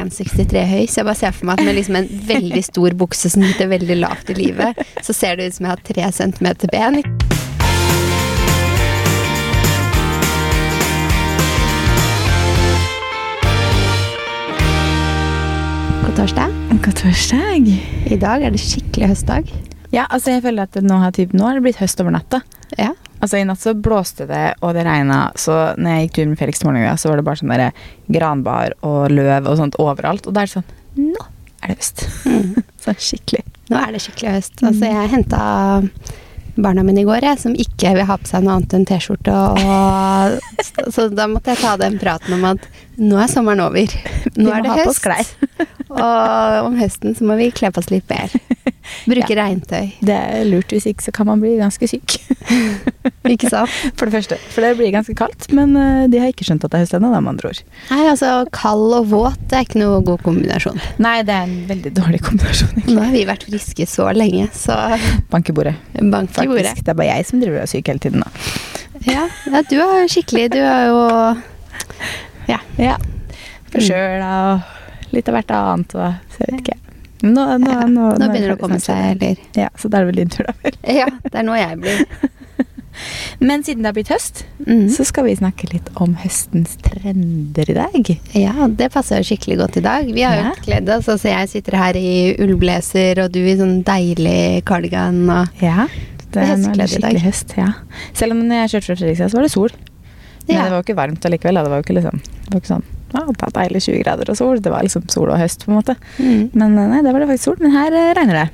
1,63 høy, så jeg bare ser for meg at med liksom en veldig stor bukse som sitter veldig lavt i livet, så ser det ut som jeg har tre centimeter ben. God torsdag. God torsdag. I dag er det skikkelig høstdag. Ja, altså jeg føler at nå har, typ, nå har det blitt høst over natta. Ja. Altså I natt så blåste det, og det regna, så når jeg gikk tur med Felix til morgenen, så var det bare sånn der granbar og løv og sånt overalt. Og da er det sånn Nå er det høst. sånn skikkelig. Nå er det skikkelig høst. Altså, jeg henta barna mine i går, jeg, som ikke vil ha på seg noe annet enn T-skjorte. og- Så, da måtte jeg ta den praten om at nå er sommeren over. Nå er det høst. Og om høsten så må vi kle på oss litt mer. Bruke regntøy. Det er lurt, hvis ikke så kan man bli ganske syk. Ikke sant? For det første. For det blir ganske kaldt, men eh, de har ikke skjønt at det er høst ennå, med andre ord. Nei, altså kald og våt det er ikke noe god kombinasjon. Nei, det er en veldig dårlig kombinasjon. egentlig. Nå har vi vært friske så lenge, så Bank i bordet. bank i bordet. Faktisk. Det er bare jeg som driver og er syk hele tiden, da. Ja, ja, du er skikkelig Du er jo Ja. Ja. Forkjøla og litt av hvert annet. Og, så jeg vet ikke. Nå, nå, nå, Nå er begynner det å komme seg, eller Ja, så da er det vel din tur, da vel. Ja, det er nå jeg blir. Men siden det har blitt høst, mm. så skal vi snakke litt om høstens trender i dag. Ja, det passer jo skikkelig godt i dag. Vi har jo Ja. kledd oss. Altså jeg sitter her i ullblazer, og du i sånn deilig kardigan og Ja. Det er høstkledd i dag. skikkelig høst, ja. Selv om når jeg kjørte fra Fredrikstad, så var det sol. Men Ja. det var jo ikke varmt allikevel. Det var jo ikke liksom Det var ikke sånn ja, det var deilig 20 grader og sol. Det var liksom sol og høst, på en måte. mm. Men eh, nei, det var det faktisk sol. Men her eh, regner det.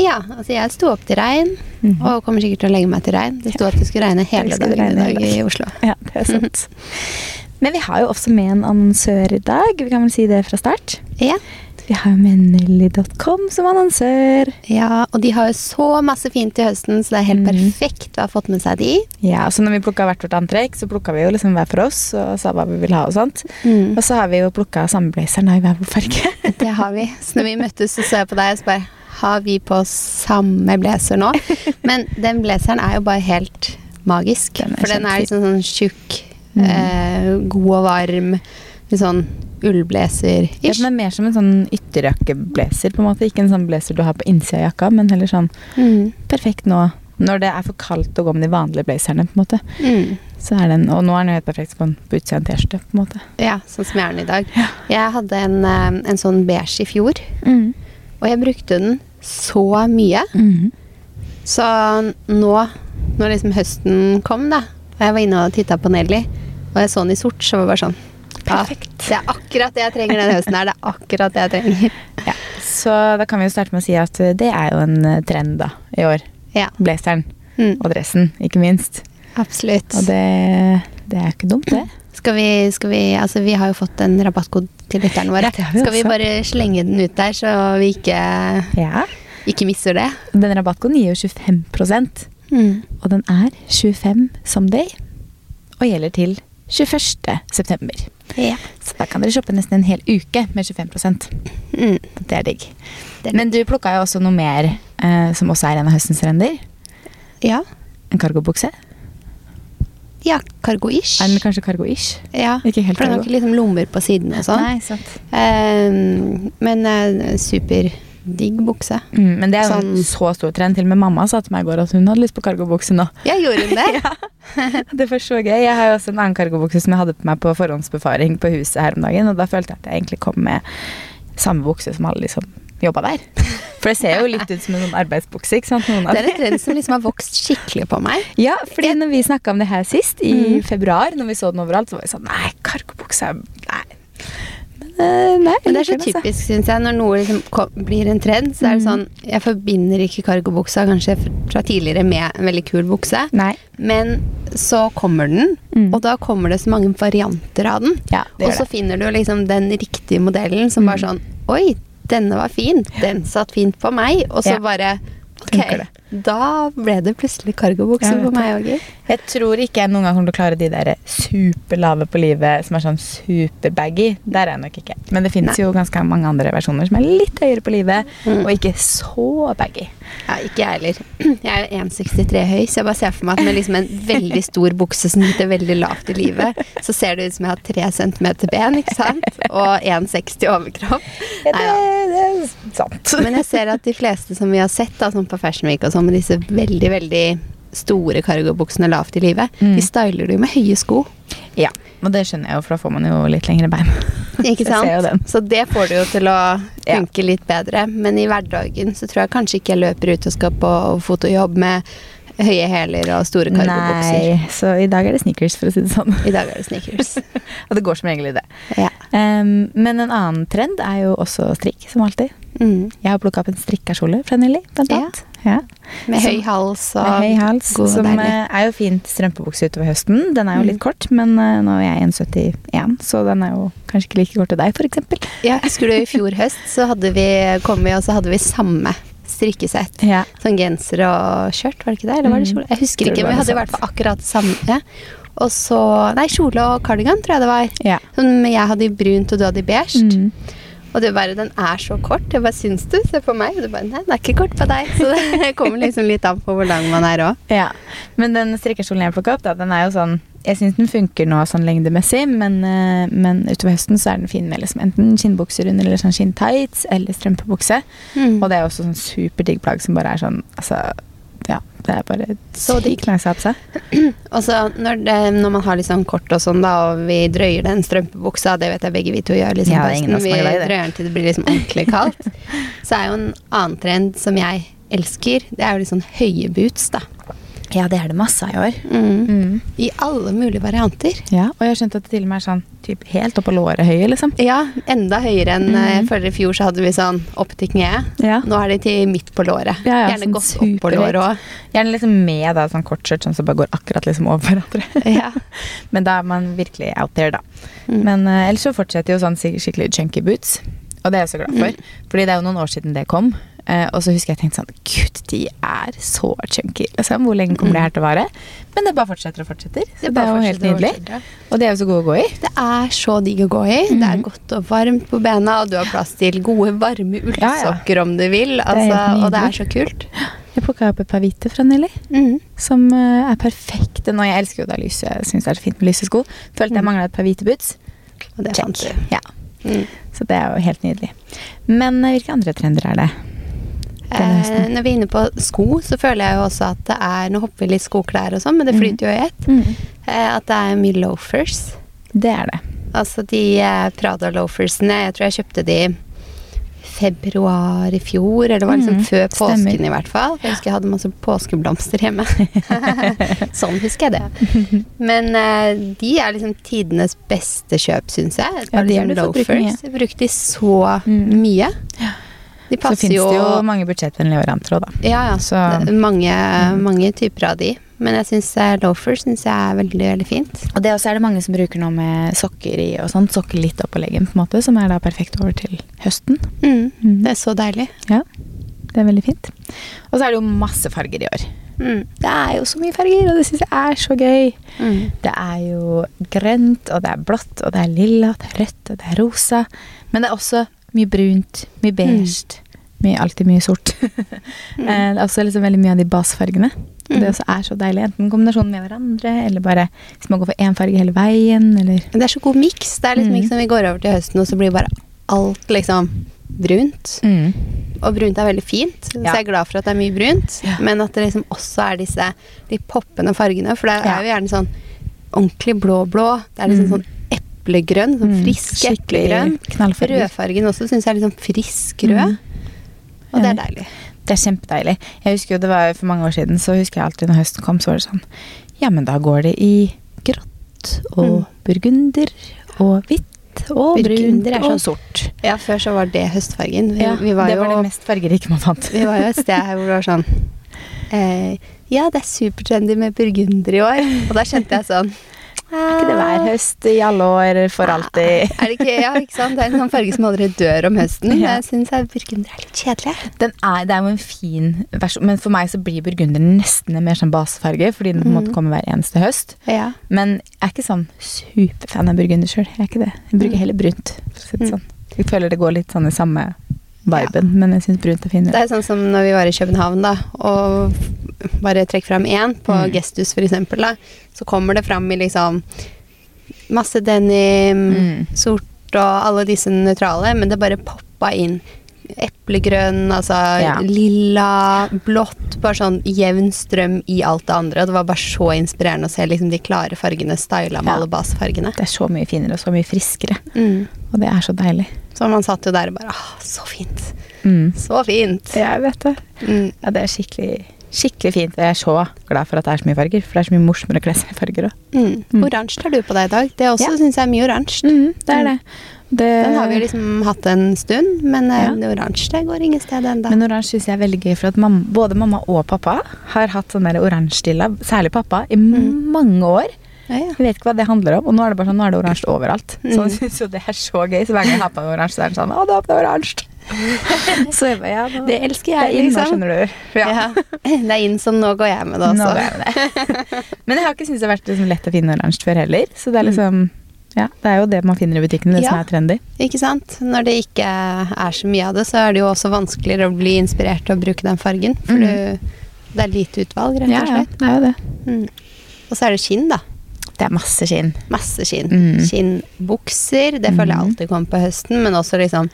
Ja, altså jeg sto opp til regn, Mhm. og kommer sikkert til å legge meg til regn. Det sto at det skulle regne hele skulle dagen i dag i. Oslo. Ja, det er sant. Men vi har jo også med en annonsør i dag. Vi kan vel si det fra start. Ja. Vi har jo med Nelly.com som annonsør. ja, og de har jo så masse fint til høsten, så det er helt mm. perfekt å ha fått med seg de. Ja, så når vi plukka hvert vårt antrekk, så plukka vi jo liksom hver for oss og sa hva vi ville ha og sånt. Mm. Og så har vi jo plukka samme blazeren i hver vår farge. Det har vi. Så når vi møttes, så så jeg på deg og så bare Har vi på samme blazer nå? Men den blazeren er jo bare helt magisk. Den for den er liksom sånn tjukk, mm. eh, god og varm. Litt sånn ullblazer. Ja, den er mer som en sånn ytterjakkeblazer, på en måte. Ikke en sånn blazer du har på innsida av jakka, men heller sånn Mm. perfekt nå. Når det er for kaldt å gå med de vanlige blazerne, på en måte. Mm. Så er den, Og nå er den helt perfekt på, på utsida av en T-skjorte, på en måte. Ja, sånn som jeg er den i dag. Jeg hadde en, eh, en sånn beige i fjor, Mm. og jeg brukte den så mye. Mm. Så nå, når liksom høsten kom, da, og jeg var inne og titta på Nelly, og jeg så den i sort, så var det bare sånn ja, Det er akkurat det jeg trenger denne høsten her. Det er akkurat det jeg trenger. Ja. Så da kan vi jo starte med å si at det er jo en eh, trend da, i år. Ja, Blazeren mm, og dressen, ikke minst. absolutt. Og det, det er ikke dumt, det. Skal vi, skal vi, altså vi har jo fått en rabattkode til lytterne våre. Ja, vi skal vi bare slenge den ut der, så vi ikke, Ja. ikke misser det? Den rabattkoden gir jo 25 Mm. og den er 25 som day og gjelder til 21. september. Ja. Så da kan dere shoppe nesten en hel uke med 25 Mm. Det er digg. Det er Men du plukka jo også noe mer eh, som også er en av høstens trender. ja. En cargobukse. Ja, cargo-ish. Er den kanskje cargo-ish? Ja, Ikke helt for den har ikke liksom lommer på siden og sånn. Nei, sant. Eh, men uh, superdigg bukse. Mm, men det er jo en Sånn- så stor trend. Til og med mamma sa til meg i går at hun hadde lyst på kargobukse nå. Jeg gjorde hun det? Det var så gøy. Jeg har jo også en annen kargobukse som jeg hadde på meg på forhåndsbefaring på huset her om dagen, og da følte jeg at jeg egentlig kom med samme bukse som alle liksom jobba der. For det ser jo litt ut som en sånn arbeidsbukse, ikke sant? Det er en trend som liksom har vokst skikkelig på meg. Ja, fordi når vi snakka om det her sist, i Mm. februar, når vi så den overalt, så var vi sånn Nei, kargobukse Nei. Eh, nei, Men det er så altså. typisk, syns jeg, når noe liksom kom, blir en trend, så er det Mm. sånn Jeg forbinder ikke cargobuksa kanskje fra tidligere med en veldig kul bukse, Nei. men så kommer den, Mm. og da kommer det så mange varianter av den. Ja, Og så det. finner du liksom den riktige modellen som Mm. bare sånn Oi, denne var fin. Den satt fint på meg. Og så Ja. bare det. Da ble det plutselig cargobukse på meg òg. Jeg tror ikke jeg noen gang kommer til å klare de der superlave på livet som er sånn superbaggy. Der er jeg nok ikke. Men det fins jo ganske mange andre versjoner som er litt høyere på livet, Mm. og ikke så baggy. Ja, ikke jeg heller. Jeg er jo 1,63 høy, så jeg bare ser for meg at med liksom en veldig stor bukse som sitter veldig lavt i livet, så ser det ut som jeg har 3 cm ben, ikke sant? Og 1,60 overkropp. Ja, det, det er sant. Men jeg ser at de fleste som vi har sett da, sånn på Fashion Week og sånn, med disse veldig, veldig store cargobuksene lavt i livet, Mm. de styler du med høye sko. Ja, og det skjønner jeg jo, for da får man jo litt lengre bein. Ikke sant? Så det får du jo til å Ja. funke litt bedre. Men i hverdagen så tror jeg kanskje ikke jeg løper ut og skal på fotojobb med høye hæler og store kargobukser Nei, så i dag er det sneakers, for å si det sånn. I dag er det sneakers. Og det går som regel i det. ja. Um, men en annen trend er jo også strikk, som alltid. Mm. Jeg har plukka opp en strikka kjole fra Nelly, blant Ja. annet. Ja. Med høy hals og Med høy hals, god som deilig. eh, er jo fint strømpebukse utover høsten. Den er jo Mm. litt kort, men eh, nå er jeg 1,71, så den er jo kanskje ikke like kort til deg, f.eks. Ja, husker du i fjor høst så hadde vi, kommet, og så hadde vi samme strikkesett. Ja. Sånn genser og skjørt, var det ikke det? Eller var det Mm. kjole? Jeg husker ikke, men vi hadde i hvert fall akkurat samme. Og så Nei, kjole og kardigan, tror jeg det var. ja. Som jeg hadde i brunt, og du hadde i beige. Mm. Og det bare, den er så kort. Jeg bare, syns du? Se på meg. Og du bare, nei, den er ikke kort på deg. Så det kommer liksom litt an på hvor lang man er òg. ja. Men den strikkekjolen jeg plukka opp, da, den er jo sånn Jeg syns den funker nå sånn lengdemessig, men, eh, men utover høsten så er den fin med liksom enten skinnbukser under eller sånn skinntights eller strømpebukse. Mm. Og det er også sånn superdigg plagg som bare er sånn Altså. Det er bare Så digg. Og så når, det, når man har litt sånn kort og sånn, da, og vi drøyer den strømpebuksa, det vet jeg begge vi to gjør liksom Ja, oss vi er drøyer den til det blir liksom ordentlig kaldt, så er jo en annen trend som jeg elsker, det er jo litt sånn høye boots, da. Ja, det er det masse av i år. Mm. Mm. I alle mulige varianter. Ja, og jeg har skjønt at det til og med er sånn typ helt oppå låret høye, liksom. Ja, enda høyere enn mm. Jeg føler i fjor så hadde vi sånn opp til kneet. Ja. Nå er de til midt på låret. Ja, ja, Gjerne sånn godt opp på låret òg. Gjerne liksom med da, sånn kortskjørt sånn som bare går akkurat liksom over hverandre. Ja. Men da er man virkelig out there, da. Mm. Men uh, ellers så fortsetter jo sånn skikkelig chunky boots. Og det er jeg så glad for. Mm. Fordi det er jo noen år siden det kom. Eh, og så husker jeg tenkte sånn Gud, de er så chunky. Liksom. Hvor lenge kommer det her til å vare? Men det bare fortsetter og fortsetter. Så det, det er jo helt og nydelig. Og de er jo så gode å gå i. Det er så digg å gå i. Det er Mhm. godt og varmt på bena, og du har plass til gode, varme ullsokker om du vil. Altså, det og det er så kult. Jeg plukka opp et par hvite fra Nelly. mm. Som eh, er perfekte nå. Jeg elsker jo da lyse. Jeg syns det er så fint med lyse sko. Følte jeg Mm. mangla et par hvite boots. Og det Check. fant du. Ja, Mm. Så det er jo helt nydelig. Men eh, hvilke andre trender er det? Eh, når vi er inne på sko, så føler jeg jo også at det er Nå hopper vi litt skoklær og sånn, men det Mhm. flyter jo i ett. Eh, at det er mye loafers. Det er det. Altså de eh, Prada-loafersene. Jeg tror jeg kjøpte de februar i fjor, eller det var liksom mm. før påsken stemmer. i hvert fall. Jeg husker jeg hadde masse påskeblomster hjemme. sånn husker jeg det. Men eh, de er liksom tidenes beste kjøp, syns jeg. Ja, de har du fått brukt mye. de så Mm. mye. De Så fins det jo jo mange budsjettvennlige varianter òg, da. Ja, ja. Så- mange, Mm. mange typer av de. Men jeg syns loafer synes jeg er veldig, veldig fint. Og det også er det mange som bruker nå med sokker i og sånt. Sokker litt oppå leggen, på en måte, som er da perfekt over til høsten. Mm. Mm. Det er så deilig. Ja, det er veldig fint. Og så er det jo masse farger i år. Mm. Det er jo så mye farger, og det syns jeg er så gøy. Mm. Det er jo grønt, og det er blått, og det er lilla, det er rødt, og det er rosa. Men det er også mye brunt, mye beige, mye, alltid mye sort. Mm. Eh, det er også liksom veldig mye av de basefargene. Og det Mm. også er så deilig. Enten kombinasjonen med hverandre, eller bare hvis man går for én farge hele veien, eller Det er så god miks. Det er liksom Mm. ikke som vi går over til høsten, og så blir bare alt liksom brunt. Og brunt er veldig fint, så jeg er glad for at det er mye brunt. Ja. Men at det liksom også er disse de poppende fargene. For det Ja. er jo gjerne sånn ordentlig blå-blå. Det er liksom Mm. sånn eplegrønn. Sånn Mm, frisk eplegrønn. knallfarger. Rødfargen også syns jeg er litt sånn frisk rød. Og det er deilig. Det er kjempedeilig. Jeg husker jo det var For mange år siden så husker jeg alltid når høsten kom, så var det sånn Ja, men da går det i grått og Mm. burgunder og hvitt og brunt Burgunder er sånn- sort. Ja, før så var det høstfargen. Vi, Ja, vi var det jo var det mest fargerike man fant. Vi var jo et sted her hvor det var sånn eh, Ja, det er supertrendy med burgunder i år. Og da kjente jeg sånn Er ikke det hver høst i alle år for alltid? Er det ikke, ja, ikke sant? Det er en sånn farge som aldri dør om høsten. Ja. Jeg syns burgunder er litt kjedelig. Den er, det er jo en fin versjon, men for meg så blir burgunder nesten en mer sånn basefarge, fordi den på en måte kommer hver eneste høst. Ja. Men jeg er ikke sånn superfan av burgunder sjøl. Jeg er ikke det. Jeg bruker heller brunt. For å si det sånn. Jeg føler det går litt sånn i samme viben, men jeg syns brunt er Det er sånn som når vi var i København, da, og bare trekk fram én, på Mm. Gestus for eksempel, da, så kommer det fram i liksom masse denim, Mm. sort og alle disse nøytrale, men det bare poppa inn eplegrønn, altså Ja. lilla, blått, bare sånn jevn strøm i alt det andre. Og det var bare så inspirerende å se liksom de klare fargene styla med Ja. alle basefargene. Det er så mye finere og så mye friskere, Mm. og det er så deilig. Så man satt jo der og bare ah, så fint. Mm. Så fint. Jeg vet det. Mm. Ja, det er skikkelig, skikkelig fint. Jeg er så glad for at det er så mye farger, for det er så mye morsommere å kle seg i farger òg. Mm. Mm. Oransje tar du på deg i dag. Det også Ja. syns jeg er mye oransje. Mm, det er det. det. Den har vi liksom hatt en stund, men eh, Ja. oransje det går ingen sted ennå. Men oransje syns jeg er veldig gøy, for at mamma, både mamma og pappa har hatt sånn der oransje-stilla, særlig pappa, i Mm. mange år. Ja, ja. Jeg vet ikke hva det handler om, og nå er det bare sånn, nå er det oransje overalt. Så Mm. synes jo det er så gøy, så hver gang jeg har på meg oransje, så er det sånn, å, da åpner oransje. så jeg bare, ja, nå, Det elsker det er jeg, inn nå, liksom. skjønner du. Ja. Det er inn, så nå går jeg med det Nå også. er jeg med det. Men jeg har ikke syntes det har vært liksom lett å finne oransje før heller, så det er liksom, ja, det er jo det man finner i butikkene, det Mm. Ja. som er trendy. Ikke sant? Når det ikke er så mye av det, så er det jo også vanskeligere å bli inspirert til å bruke den fargen. For Mm. du, det er lite utvalg, rett og slett. ja, ja, det er jo det. Mm. Og så er det skinn, da. Det er masse skinn. Masse skinn. Mm. Skinnbukser, det føler jeg Mm. alltid kommer på høsten, men også liksom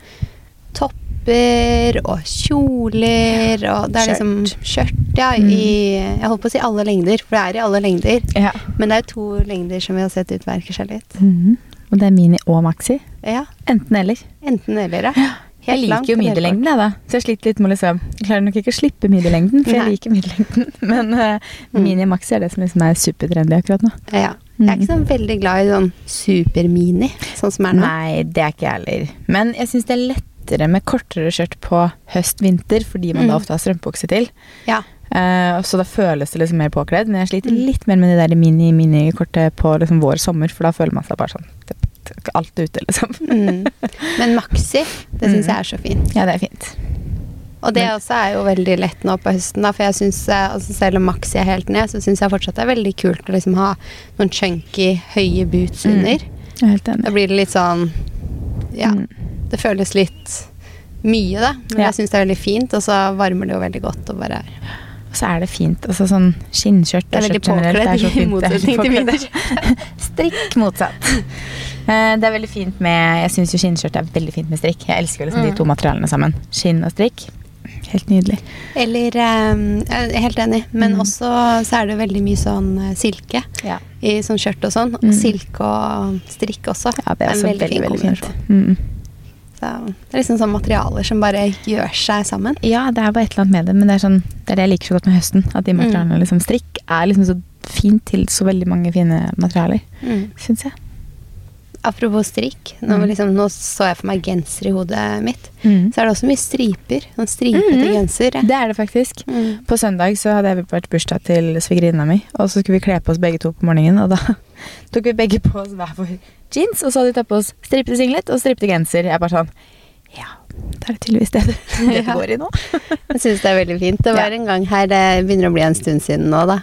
topper og kjoler og det er liksom skjørt, ja, Mm. i Jeg holdt på å si alle lengder, for det er i alle lengder. Ja. Men det er to lengder som vi har sett utmerker seg litt. Mm. Og det er mini og maxi. Ja, Enten eller. enten eller, ja. Helt jeg liker jo middelengden, jeg, da. Så jeg sliter litt med å liksom Jeg klarer nok ikke å slippe middelengden, for Nei. jeg liker middelengden. Men uh, mini og maxi er det som liksom er supertrendy akkurat nå. Ja. Jeg er ikke sånn veldig glad i sånn supermini, sånn som er nå. Nei, det er ikke jeg heller. Men jeg syns det er lettere med kortere skjørt på høst-vinter, fordi man da Mm. ofte har strømpebukse til. Ja. Uh, så da føles det liksom mer påkledd. Men jeg sliter Mm. litt mer med de der mini-mini-kortet på liksom vår-sommer, for da føler man seg bare sånn Alt er ute, liksom. Mm. Men maxi, det syns Mm. jeg er så fint. Ja, det er fint. Og det Men- også er jo veldig lett nå på høsten, da, for jeg synes, eh, altså selv om maxi er helt ned, så syns jeg fortsatt det er veldig kult å liksom ha noen chunky, høye boots Mm. under. Er helt enig. Da blir det litt sånn Ja, Mm. det føles litt mye, da. Men Ja. jeg syns det er veldig fint, og så varmer det jo veldig godt og bare Og så er det fint. Altså sånn skinnskjørt og skjørt generelt. Det er så fint. Motsetning til. Strikk motsatt. Eh, Det er veldig fint med Jeg syns jo skinnskjørt er veldig fint med strikk. Jeg elsker liksom Mm. de to materialene sammen. Skinn og strikk. Helt nydelig. Eller eh, Jeg er helt enig, men Mm. også så er det veldig mye sånn eh, silke Ja. i sånn skjørt og sånn. Mm. Silke og strikk også. ja, det er også veldig, veldig, fint. kombinasjon. Mm. Så det er liksom sånn materialer som bare gjør seg sammen. Ja, det er bare et eller annet med det, men det er, sånn, det er det jeg liker så godt med høsten. At de Mm. materialene liksom Strikk er liksom så fint til så veldig mange fine materialer, Mm. syns jeg. Apropos strikk, nå, Mm. liksom, nå så jeg for meg genser i hodet mitt. Mm. Så er det også mye striper. Sånn stripete Mm. genser. Det er det faktisk. Mm. På søndag så hadde jeg vært bursdag til svigerinna mi, og så skulle vi kle på oss begge to på morgenen, og da tok vi begge på oss hver vår jeans, og så hadde vi tatt på oss stripete singlet og stripete genser. Jeg bare sånn Ja, da er det tydeligvis det det går i nå. Jeg syns det er veldig fint. Det var en gang her, det begynner å bli en stund siden nå, da.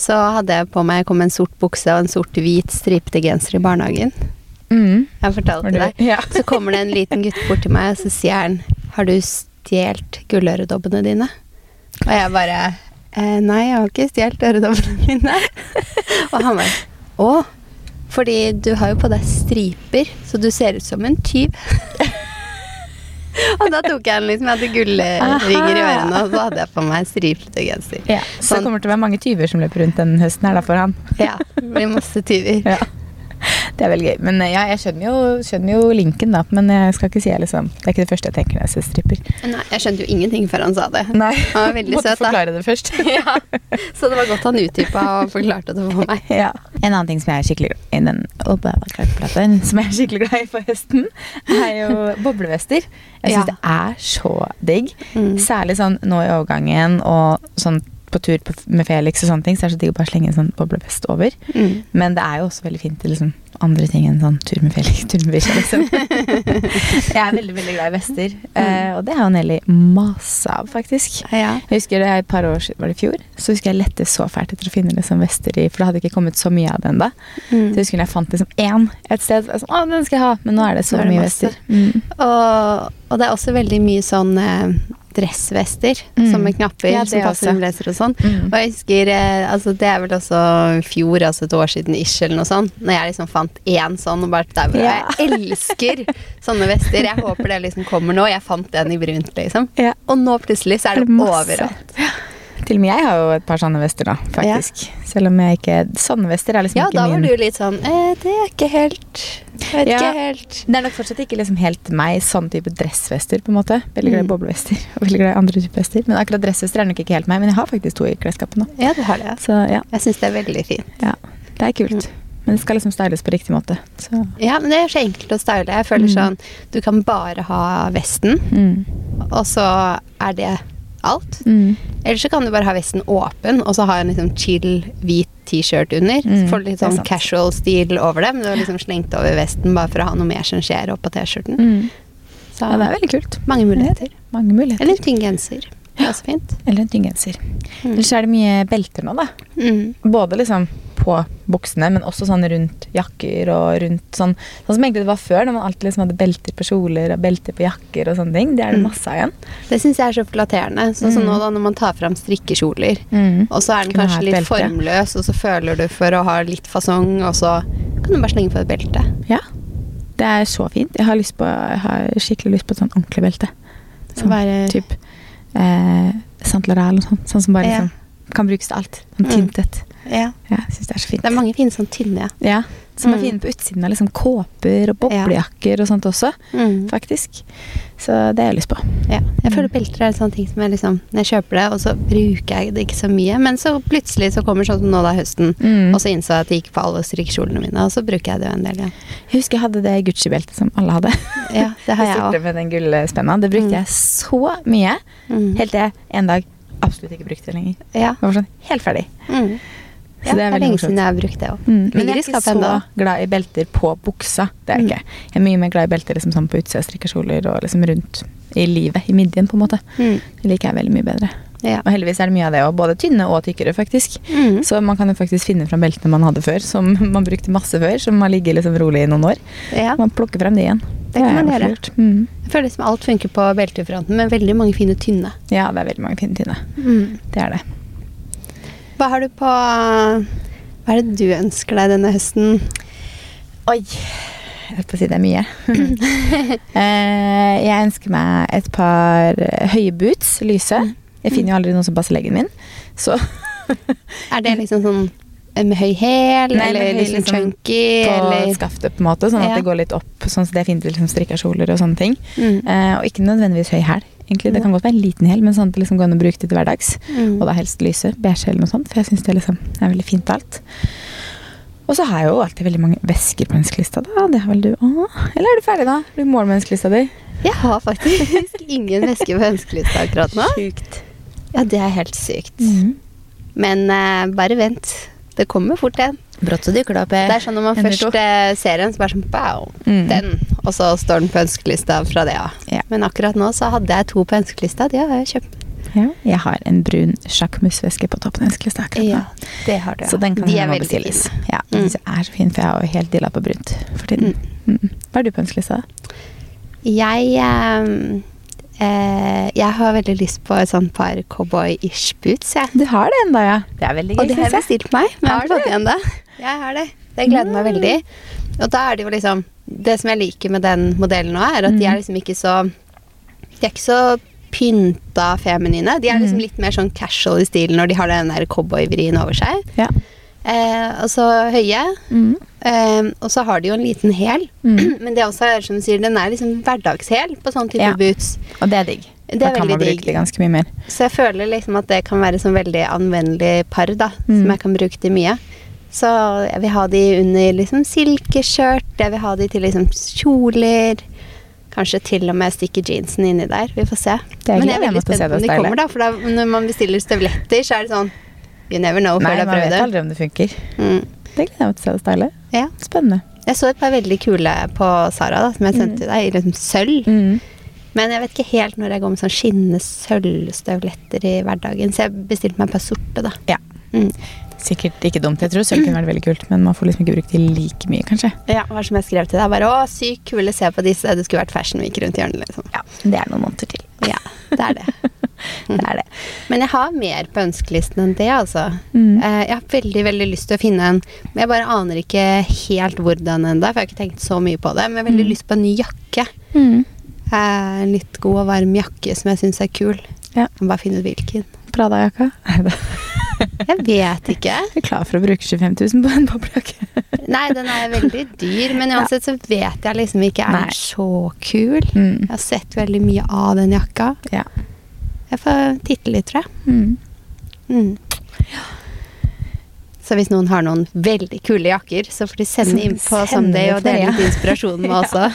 Så hadde jeg på meg kom en sort bukse og en sort-hvit stripete genser i barnehagen. Mm. Jeg fortalte det- deg. Ja. Så kommer det en liten gutt bort til meg, og så sier han Har du stjålet gulløredobbene dine? Og jeg bare eh, Nei, jeg har ikke stjålet øredobbene mine. og han bare Å, fordi du har jo på deg striper, så du ser ut som en tyv. og da tok jeg den liksom, jeg hadde gullringer i ørene, og så hadde jeg på meg stripete genser. Ja, så det Sånn. kommer til å være mange tyver som løper rundt den høsten her da for han. Ja, det blir masse tyver. Ja. Det er veldig gøy. Men eh, ja, jeg skjønner jo, skjønner jo linken, da. Men jeg skal ikke si jeg liksom Det er ikke det første jeg tenker når jeg ser stripper. Nei, jeg skjønte jo ingenting før han sa det. Nei, Han var veldig Måtte søt, da. forklare det først. ja. Så det var godt han utdypa og forklarte det for meg. Ja. En annen ting som jeg er skikkelig glad i den Obama-platen, som jeg er skikkelig glad i på høsten, er jo boblevester. Jeg syns Ja. det er så digg. Mm. Særlig sånn nå i overgangen og sånn på tur med Felix og sånne ting, så er det så digg å bare slenge en sånn boblevest over. Mm. Men det er jo også veldig fint til liksom, andre ting enn sånn tur med Felix, tur med bikkja, liksom. jeg er veldig, veldig glad i vester. uh, og det har jo Nelly masse av, faktisk. Ja. Jeg husker det et par år siden, var det i fjor, så husker jeg lette så fælt etter å finne liksom vester i, for det hadde ikke kommet så mye av det ennå. Så Mm. jeg husker jeg fant liksom én et sted, så jeg sånn, å, den skal jeg ha, men nå er det så det mye masse. vester. Mm. Og, og det er også veldig mye sånn eh, dressvester, Mm. som med knapper, Ja, som passer blazer og sånn. Mm. Og jeg husker, eh, altså det er vel også fjor, altså et år siden ish eller noe sånt, når jeg liksom fant én sånn og bare der Ja. Jeg elsker sånne vester. Jeg håper det liksom kommer nå. Jeg fant en i brunt, liksom. Ja. Og nå plutselig så er det det overalt. Til og med jeg har jo et par sånne vester, da, faktisk. Selv om jeg ikke Sånne vester er liksom Ja, ikke da min var du litt sånn eh, Det er ikke helt vet Ja. ikke helt. Det er nok fortsatt ikke liksom helt meg, sånn type dressvester, på en måte. Veldig glad i Mm. boblevester og veldig glad i andre typer vester. Men akkurat dressvester er nok ikke helt meg, men jeg har faktisk to i klesskapet nå. Ja, du har det. Så ja, Jeg syns det er veldig fint. ja, det er kult. Men det skal liksom styles på riktig måte. Så Ja, men det er så enkelt å style. Jeg føler Mm. sånn Du kan bare ha vesten, mm. og så er det alt. Mm. Eller så kan du bare ha vesten åpen, og så ha en liksom chill hvit T-shirt under. Mm, så får du litt sånn casual stil over det, men du har liksom slengt over vesten bare for å ha noe mer som skjer oppå T-skjorten. Mm. Så Ja, det er veldig kult. mange muligheter. Mange muligheter. Eller en tynn genser. Det er også fint. Eller en tynn genser. Mm. Ellers er det mye belter nå, da. Mm. Både liksom på buksene, men også sånn rundt jakker og rundt sånn Sånn som egentlig det var før, når man alltid liksom hadde belter på kjoler og belter på jakker og sånne ting. Det er det Mm. masse av igjen. Det syns jeg er så flatterende. Sånn som Mm. nå da når man tar fram strikkekjoler. Mm. Og så er den Kunne kanskje litt belte. formløs, og så føler du for å ha litt fasong, og så kan du bare slenge på et belte. Ja. Det er så fint. Jeg har, lyst på, jeg har skikkelig lyst på et sånn ordentlig belte. Sånn bare Typ eh, Sant eller sånn. Sånn som bare Ja. Kan brukes til alt. Sånn Mm. Ja. Ja, jeg syns det er så fint. Det er mange fine sånn tynne. Ja, ja Som er Mm. fine på utsiden av liksom kåper og boblejakker og sånt også, Mm. faktisk. Så det har jeg lyst på. Ja. Jeg føler Mm. belter er en sånn ting som jeg liksom Når jeg kjøper det, og så bruker jeg det ikke så mye, men så plutselig så kommer sånn som nå da høsten, Mm. og så innså jeg at det gikk på alle strikkekjolene mine, og så bruker jeg det jo en del igjen. Jeg husker jeg hadde det Gucci-beltet som alle hadde. Ja, det har jeg òg. med den gullspenna. Det brukte Mm. jeg så mye. Mm. Helt til en dag absolutt ikke brukt det lenger. Ja. Jeg var sånn helt ferdig. Mm. Så ja, det er veldig lenge morsomt. siden jeg har brukt det òg. Mm. Men jeg er ikke så enda. glad i belter på buksa. Det er jeg Mm. ikke. Jeg er mye mer glad i belter liksom sånn på utsida strikkekjoler og liksom rundt i livet, i midjen, på en måte. Mm. Det liker jeg veldig mye bedre. Ja. Og heldigvis er det mye av det òg. Både tynne og tykkere, faktisk. Mm. Så man kan jo faktisk finne fram beltene man hadde før, som man brukte masse før, som har ligget liksom rolig i noen år. ja. Man plukker frem det igjen. Det kan man gjøre. Mm. Jeg føler som alt funker på beltefronten, men veldig mange fine tynne. Ja, det er veldig mange fine tynne. Mm. Det er det. Hva har du på Hva er det du ønsker deg denne høsten? Oi. Jeg holdt på å si det er mye. Eh, jeg ønsker meg et par høye boots, lyse. Jeg finner jo aldri noen som passer leggen min. Så Er det liksom sånn eh, med høy hæl, eller høy liksom liksom chunky, på eller skaftet, på en måte, sånn at Ja. det går litt opp, sånn at det er fint til liksom strikka kjoler og sånne ting. mm. Eh, og ikke nødvendigvis høy hæl. Egentlig, Det kan godt være en liten hæl, men sånn at det liksom går an å bruke det til hverdags. Mm. Og da helst lyse, beige eller noe sånt, for jeg syns det liksom er veldig fint alt. Og så har jeg jo alltid veldig mange vesker på ønskelista, da. Det har vel du òg? Eller er du ferdig, da? Er du i mål med ønskelista di? Jeg har faktisk ingen væske på ønskelista akkurat nå. Sjukt. Ja, det er helt sykt. Mm. Men uh, bare vent. Det kommer fort igjen. Brått så dukker det opp. Det er sånn når man først to. eh, ser en, så bare sånn Wow, Mm. den. Og så står den på ønskelista fra det av. Ja. Men akkurat nå så hadde jeg to på ønskelista. De har jeg kjøpt. Ja, jeg har en brun sjakkmusveske på toppen av ønskelista akkurat nå. det har du. ja. Så den kan De er veldig bestilles. fine. Ja, Mm. den er så fin, for jeg har jo helt dilla på brunt for tiden. Mm. Hva er du på ønskelista? Jeg eh, eh, Jeg har veldig lyst på et sånt par cowboy-ish boots, jeg. Du har det ennå, ja. Det er veldig Og det har jeg stilt bestilt meg, men jeg har Har du? igjen det. Jeg har det. Det gleder meg Mm. veldig. Og da er det jo liksom Det som jeg liker med den modellen nå, er at de Mm. er liksom ikke så De er ikke så pynta feminine. De er liksom Mm. litt mer sånn casual i stilen når de har den der cowboyvrien over seg. Ja. Eh, og så høye. Mm. Eh, og så har de jo en liten hæl. Mm. Men det også er som du sier, den er liksom hverdagshæl på sånn type Ja. boots. Og det er digg. Det da er kan man bruke det ganske mye mer. Så jeg føler liksom at det kan være sånn veldig anvendelig par, da. Mm. Som jeg kan bruke til mye. Så jeg vil ha de under liksom silkeskjørt, jeg vil ha de til liksom kjoler. Kanskje til og med stikke jeansen inni der. Vi får se. Er Men jeg er veldig spent på om de kommer, da. For da, når man bestiller støvletter, så er det sånn You never know Nei, før du man har vet prøvd det. aldri om det funker. Mm. Det gleder jeg meg til å se det stylet. Ja. Spennende. Jeg så et par veldig kule på Sara da, som jeg sendte til deg, i liksom sølv. Mm. Men jeg vet ikke helt når jeg går med sånn skinnende sølvstøvletter i hverdagen, så jeg bestilte meg et par sorte, da. Ja. Mm. Sikkert ikke dumt. Jeg tror sølv kunne vært veldig kult, men man får liksom ikke brukt de like mye, kanskje. Ja, hva som jeg skrev til deg, bare å, sykt kule, se på disse, det skulle vært Fashion Week rundt hjørnet, liksom. Ja, Det er noen måneder til. Ja, det er det. Det er det. Men jeg har mer på ønskelisten enn det, altså. Mm. Eh, Jeg har veldig veldig lyst til å finne en Men jeg bare aner ikke helt hvordan ennå, for jeg har ikke tenkt så mye på det. Men jeg har veldig Mm. lyst på en ny jakke. Mm. Eh, En litt god og varm jakke som jeg syns er kul. Ja. Jeg må bare finne ut hvilken. Prada-jakka. Jeg vet ikke. Jeg er klar for å bruke 25 000 på en boblejakke. Nei, den er veldig dyr, men uansett så vet jeg liksom ikke er den så kul. Mm. Jeg har sett veldig mye av den jakka. Ja. Jeg får titte litt, tror jeg. Mm. Mm. Så hvis noen har noen veldig kule jakker, så får de sende inn på Someday og dele litt inspirasjon med oss også.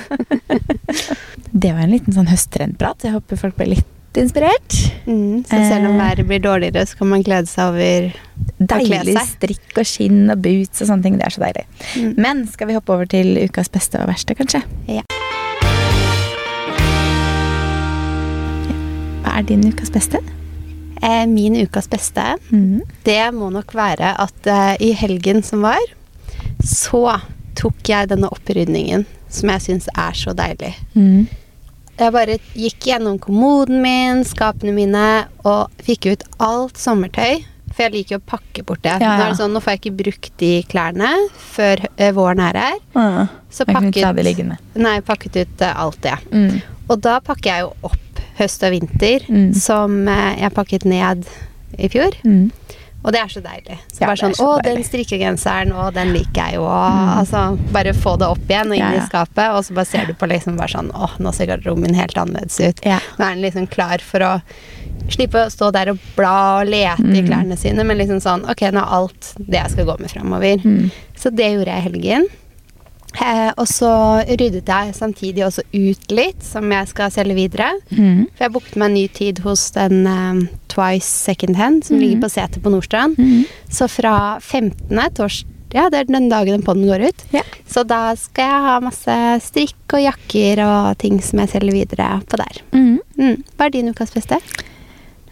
Det var en liten sånn høsttrendprat. Jeg håper folk ble litt inspirert. Mm, så selv om Eh. været blir dårligere, så kan man glede seg over kle Deilig strikk og skinn og boots og sånne ting. Det er så deilig. Mm. Men skal vi hoppe over til ukas beste og verste, kanskje? Ja. Er din ukas beste? eh, Min ukas beste, Mm. det må nok være at eh, i helgen som var, så tok jeg denne opprydningen som jeg syns er så deilig. Mm. Jeg bare gikk gjennom kommoden min, skapene mine, og fikk ut alt sommertøy. For jeg liker å pakke bort det. Ja, Nå ja. er det sånn, nå får jeg ikke brukt de klærne før eh, våren er her. Ja, Så la det pakket, nei, pakket ut eh, alt det. Mm. Og da pakker jeg jo opp høst og vinter, Mm. som eh, jeg pakket ned i fjor. Mm. Og det er så deilig. Så Ja, bare sånn, så Å, den deilig. strikkegenseren, å, den liker jeg jo. Mm. altså, bare få det opp igjen og inn Ja, ja. i skapet, og så bare ser du på liksom bare sånn Å, nå ser garderoben min helt annerledes ut. Nå er den liksom klar for å slippe å stå der og bla og lete i Mm. klærne sine, men liksom sånn Ok, nå er alt det jeg skal gå med framover. Mm. Så det gjorde jeg i helgen. Eh, og så ryddet jeg samtidig også ut litt, som jeg skal selge videre. Mm. For jeg booket meg en ny tid hos den eh, Twice Second Hand, som mm. ligger på setet på Nordstrand. Mm. Så fra 15. tors ja, det er den dagen den podden går ut. Ja. Så da skal jeg ha masse strikk og jakker og ting som jeg selger videre på der. Mm. Mm. Hva er din ukas beste?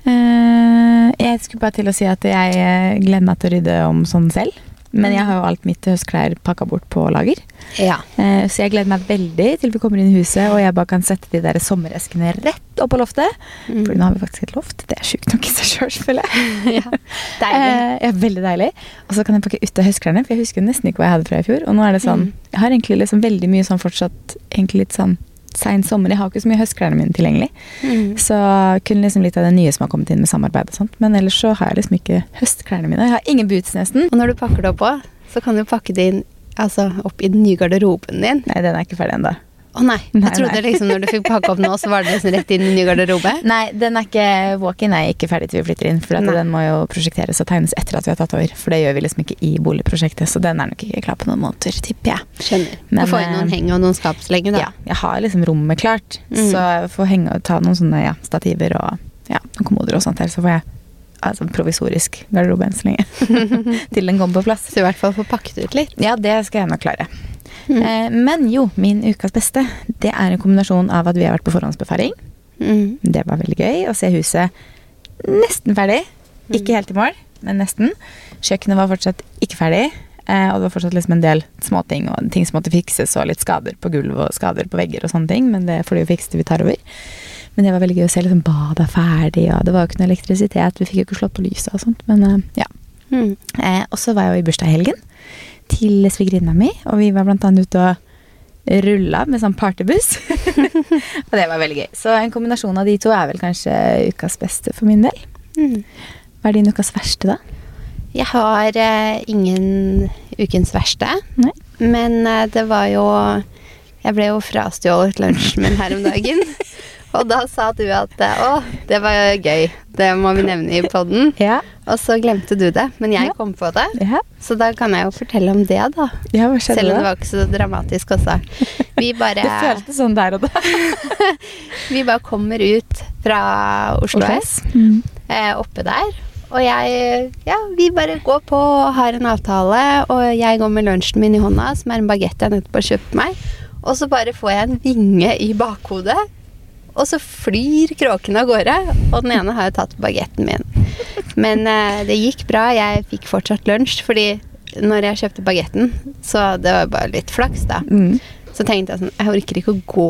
Uh, jeg skulle bare til å si at jeg glemmer gleder meg til å rydde om sånn selv. Men jeg har jo alt mitt høstklær pakka bort på lager. Ja. Eh, så jeg gleder meg veldig til vi kommer inn i huset og jeg bare kan sette de der sommereskene rett opp på loftet. Mm. For nå har vi faktisk et loft. Det er sjukt nok i seg sjøl, føler jeg. ja. Deilig. Eh, ja, veldig deilig. Og så kan jeg pakke ut av høstklærne, for jeg husker nesten ikke hva jeg hadde fra i fjor. Og nå er det sånn Mm. Jeg har egentlig liksom veldig mye sånn fortsatt egentlig litt sånn sein sommer. Jeg har ikke så mye høstklærne mine tilgjengelig. Mm. Så kun liksom litt av det nye som har kommet inn med samarbeid og sånt. Men ellers så har jeg liksom ikke høstklærne mine. Jeg har ingen boots nesten. Og når du pakker det opp òg, så kan du pakke det inn altså, opp i den nye garderoben din. Nei, den er ikke ferdig ennå. Å nei. Nei, Jeg trodde nei. liksom når du fikk pakke opp nå, så var det liksom rett inn i nye garderobe. Nei, den er ikke walk-in er ikke ferdig til vi flytter inn. For at den må jo prosjekteres og tegnes etter at vi har tatt over. For det gjør vi liksom ikke i boligprosjektet, så den er nok ikke klar på noen måneder, tipper jeg. Skjønner. Men, får få inn noen eh, heng og noen skap da. Ja, jeg har liksom rommet klart, Mm. så jeg får henge og ta noen sånne ja, stativer og ja, kommoder og sånt her, så får jeg altså, provisorisk garderobe enn så lenge. til den kommer på plass. Så i hvert fall få pakket ut litt. Ja, det skal jeg nok klare. Mm. Eh, men jo, min ukas beste, det er en kombinasjon av at vi har vært på forhåndsbefaring. Mm. Det var veldig gøy å se huset nesten ferdig. Ikke helt i mål, men nesten. Kjøkkenet var fortsatt ikke ferdig. Eh, og det var fortsatt liksom en del småting og ting som måtte fikses, og litt skader på gulv og skader på vegger og sånne ting. Men det får de jo fikse til vi tar over. Men det var veldig gøy å se liksom badet er ferdig, og det var jo ikke noe elektrisitet. Vi fikk jo ikke slått på lyset og sånt, men eh, ja. Mm. Eh, og så var jeg jo i bursdag i helgen til svigerinna mi, og vi var blant annet ute og rulla med sånn partybuss. og det var veldig gøy. Så en kombinasjon av de to er vel kanskje ukas beste for min del. Mm. Hva er din ukas verste, da? Jeg har eh, ingen ukens verste, Nei. men eh, det var jo Jeg ble jo frastjålet lunsjen min her om dagen. Og da sa du at eh, å, det var gøy. Det må vi nevne i poden. Ja. Og så glemte du det, men jeg Ja. kom på det. Ja, Så da kan jeg jo fortelle om det, da. ja Selv om det var ikke så dramatisk også. Vi bare, Det føltes sånn der og da. vi bare kommer ut fra Oslo S, Mm. eh, oppe der. Og jeg Ja, vi bare går på og har en avtale, og jeg går med lunsjen min i hånda, som er en bagett jeg nettopp har kjøpt meg. Og så bare får jeg en vinge i bakhodet, og så flyr kråken av gårde. Og den ene har jo tatt bagetten min. Men eh, det gikk bra. Jeg fikk fortsatt lunsj, fordi når jeg kjøpte bagetten, så det var bare litt flaks, da. Mm. Så tenkte jeg sånn Jeg orker ikke å gå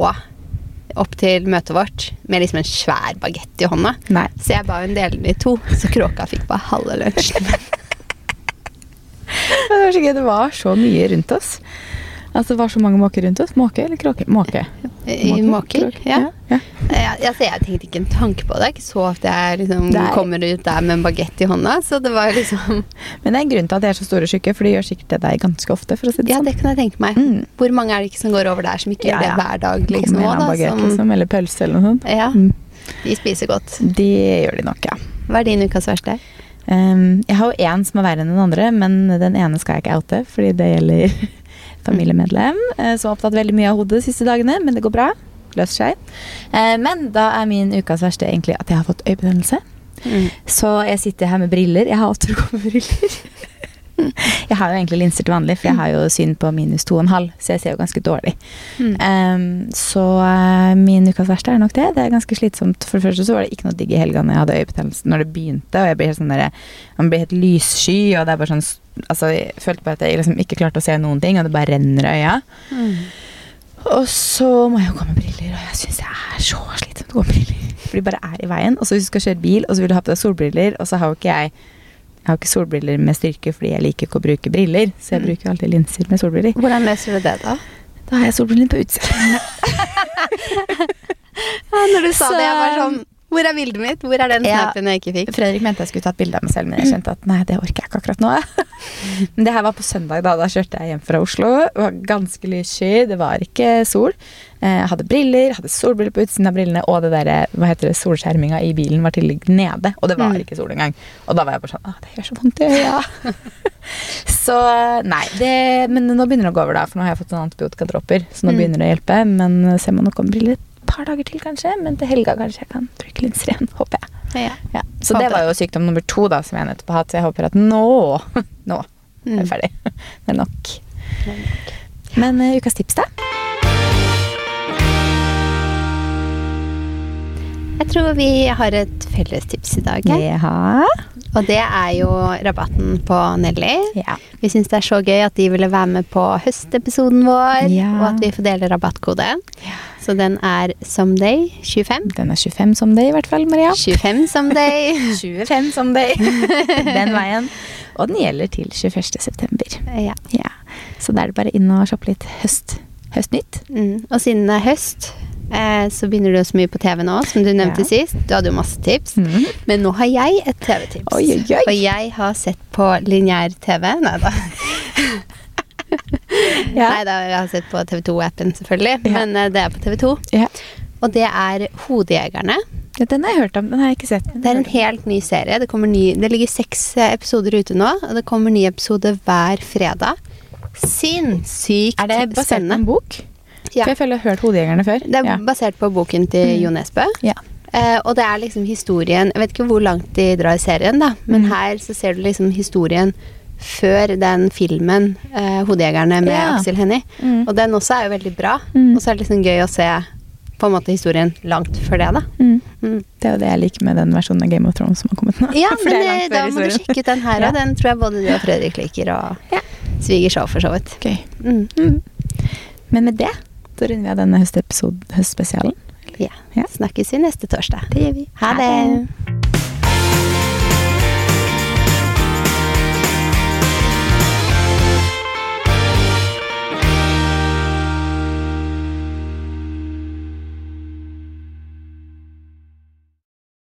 opp til møtet vårt med liksom en svær bagett i hånda. Nei. Så jeg ba hun dele den i to, så kråka fikk bare halve lunsjen. Det var så gøy. Det var så mye rundt oss. Altså, det var så mange måker rundt oss. Måke eller kråke? Måke. I måker. ja. Ja. ja. Jeg, altså, jeg tenkte ikke en tanke på det. Det er ikke så ofte jeg liksom kommer ut der med en bagett i hånda. Så det var liksom Men det er en grunn til at de er så store og tjukke, for de gjør sikkert det deg ganske ofte. for å si det Ja, sånn. det kan jeg tenke meg. Mm. Hvor mange er det ikke som går over der som ikke Ja, gjør det hver dag? Liksom, også, da, baguette, som- liksom, eller pølse eller noe sånt. Ja, Mm. de spiser godt. Det gjør de nok, ja. Hva er din ukas verste? Um, jeg har jo én som er verre enn den andre, men den ene skal jeg ikke oute, fordi det gjelder familiemedlem eh, som har opptatt veldig mye av hodet de siste dagene, men det går bra. Løser seg. Eh, men da er min ukas verste egentlig at jeg har fått øyebetennelse. Mm. Så jeg sitter her med briller. Jeg har gått med briller. Jeg har jo egentlig linser til vanlig, for jeg har jo syn på minus 2,5, så jeg ser jo ganske dårlig. Mm. Um, så eh, min ukas verste er nok det. Det er ganske slitsomt. For det første så var det ikke noe digg i helga når jeg hadde øyebetennelse når det begynte, og jeg blir helt sånn der, man blir helt lyssky, og det er bare sånn Altså, jeg følte bare at jeg liksom ikke klarte å se noen ting, og det bare renner i øya. Mm. Og så må jeg jo gå med briller, og jeg syns det er så slitsomt å gå med briller. For de bare er i veien. Og så hvis du skal kjøre bil, og så vil du ha på deg solbriller, og så har jo ikke jeg jeg har ikke solbriller med styrke fordi jeg liker ikke å bruke briller. Så jeg Mm. bruker alltid linser med solbriller. Hvordan løser du det, da? Da har jeg solbrillene på utsiden. Når du sa Så- det, jeg var sånn Hvor er bildet mitt? Hvor er den Ja. jeg ikke fikk? Fredrik mente jeg skulle tatt bilde av meg selv, men jeg kjente at nei, det orker jeg ikke akkurat nå. men det her var på søndag, da. Da kjørte jeg hjem fra Oslo. Det var ganske lyssky, det var ikke sol. Eh, Jeg hadde briller, hadde solbriller på utsiden av brillene, og det der, hva heter det, solskjerminga i bilen var tillegg nede. Og det var Mm. ikke sol engang. Og da var jeg bare sånn Å, det gjør så vondt i øya. så nei, det, men nå begynner det å gå over, da, for nå har jeg fått sånne antibiotikadråper. Så nå Mm. begynner det å hjelpe. Men ser man nok om briller par dager til, kanskje. Men til helga kanskje jeg kan bruke linser igjen, håper jeg. Ja. Ja, så det var jo sykdom nummer to da, som jeg nettopp har hatt. Så jeg håper at nå Nå er vi jeg ferdig. Det er nok. Men uh, ukas tips, da? Jeg tror vi har et felles tips i dag. Ja. Og det er jo rabatten på Nelly. ja. Vi syns det er så gøy at de ville være med på høstepisoden vår, Ja. og at vi får dele rabattkode. Ja. Så den er Someday25. Den er 25 Someday, i hvert fall, Maria. 25 Someday. 25 Someday. Den veien. Og den gjelder til 21. september. ja. Ja. Så da er det bare inn og shoppe litt høst, høstnytt. Mm. Og siden det er høst, eh, så begynner du så mye på TV nå, som du nevnte Ja. sist. Du hadde jo masse tips. Mm. Men nå har jeg et TV-tips. Og jeg har sett på lineær-TV. Nei da. Ja. Nei da, jeg har sett på TV2-appen, selvfølgelig. Ja. Men eh, det er på TV2. Ja. Og det er Hodejegerne. ja. Den har jeg hørt om. Den har jeg ikke sett. Det er en helt ny serie. Det, ny, det ligger seks eh, episoder ute nå, og det kommer ny episode hver fredag. Sinnssykt spennende. Er det basert på en bok? Ja. For jeg føler jeg har hørt Hodejegerne før. Det er ja. basert på boken til Mm. Jo Nesbø. Ja. Uh, og det er liksom historien Jeg vet ikke hvor langt de drar i serien, da, men Mm. her så ser du liksom historien før den filmen uh, 'Hodejegerne' med Ja. Aksel Hennie. Mm. Og den også er jo veldig bra. Mm. Og så er det liksom gøy å se på en måte historien langt før det, da. Mm. Mm. Det er jo det jeg liker med den versjonen av Game of Thrones som har kommet nå. Ja, men det da må du sjekke ut den her Ja. Den tror jeg både du og Fredrik liker, og Ja. svigers òg, for så vidt. Gøy. Men med det så runder vi av denne høstepisoden, høstspesialen. Ja. Ja. Snakkes vi neste torsdag. Det gjør vi. Ha det!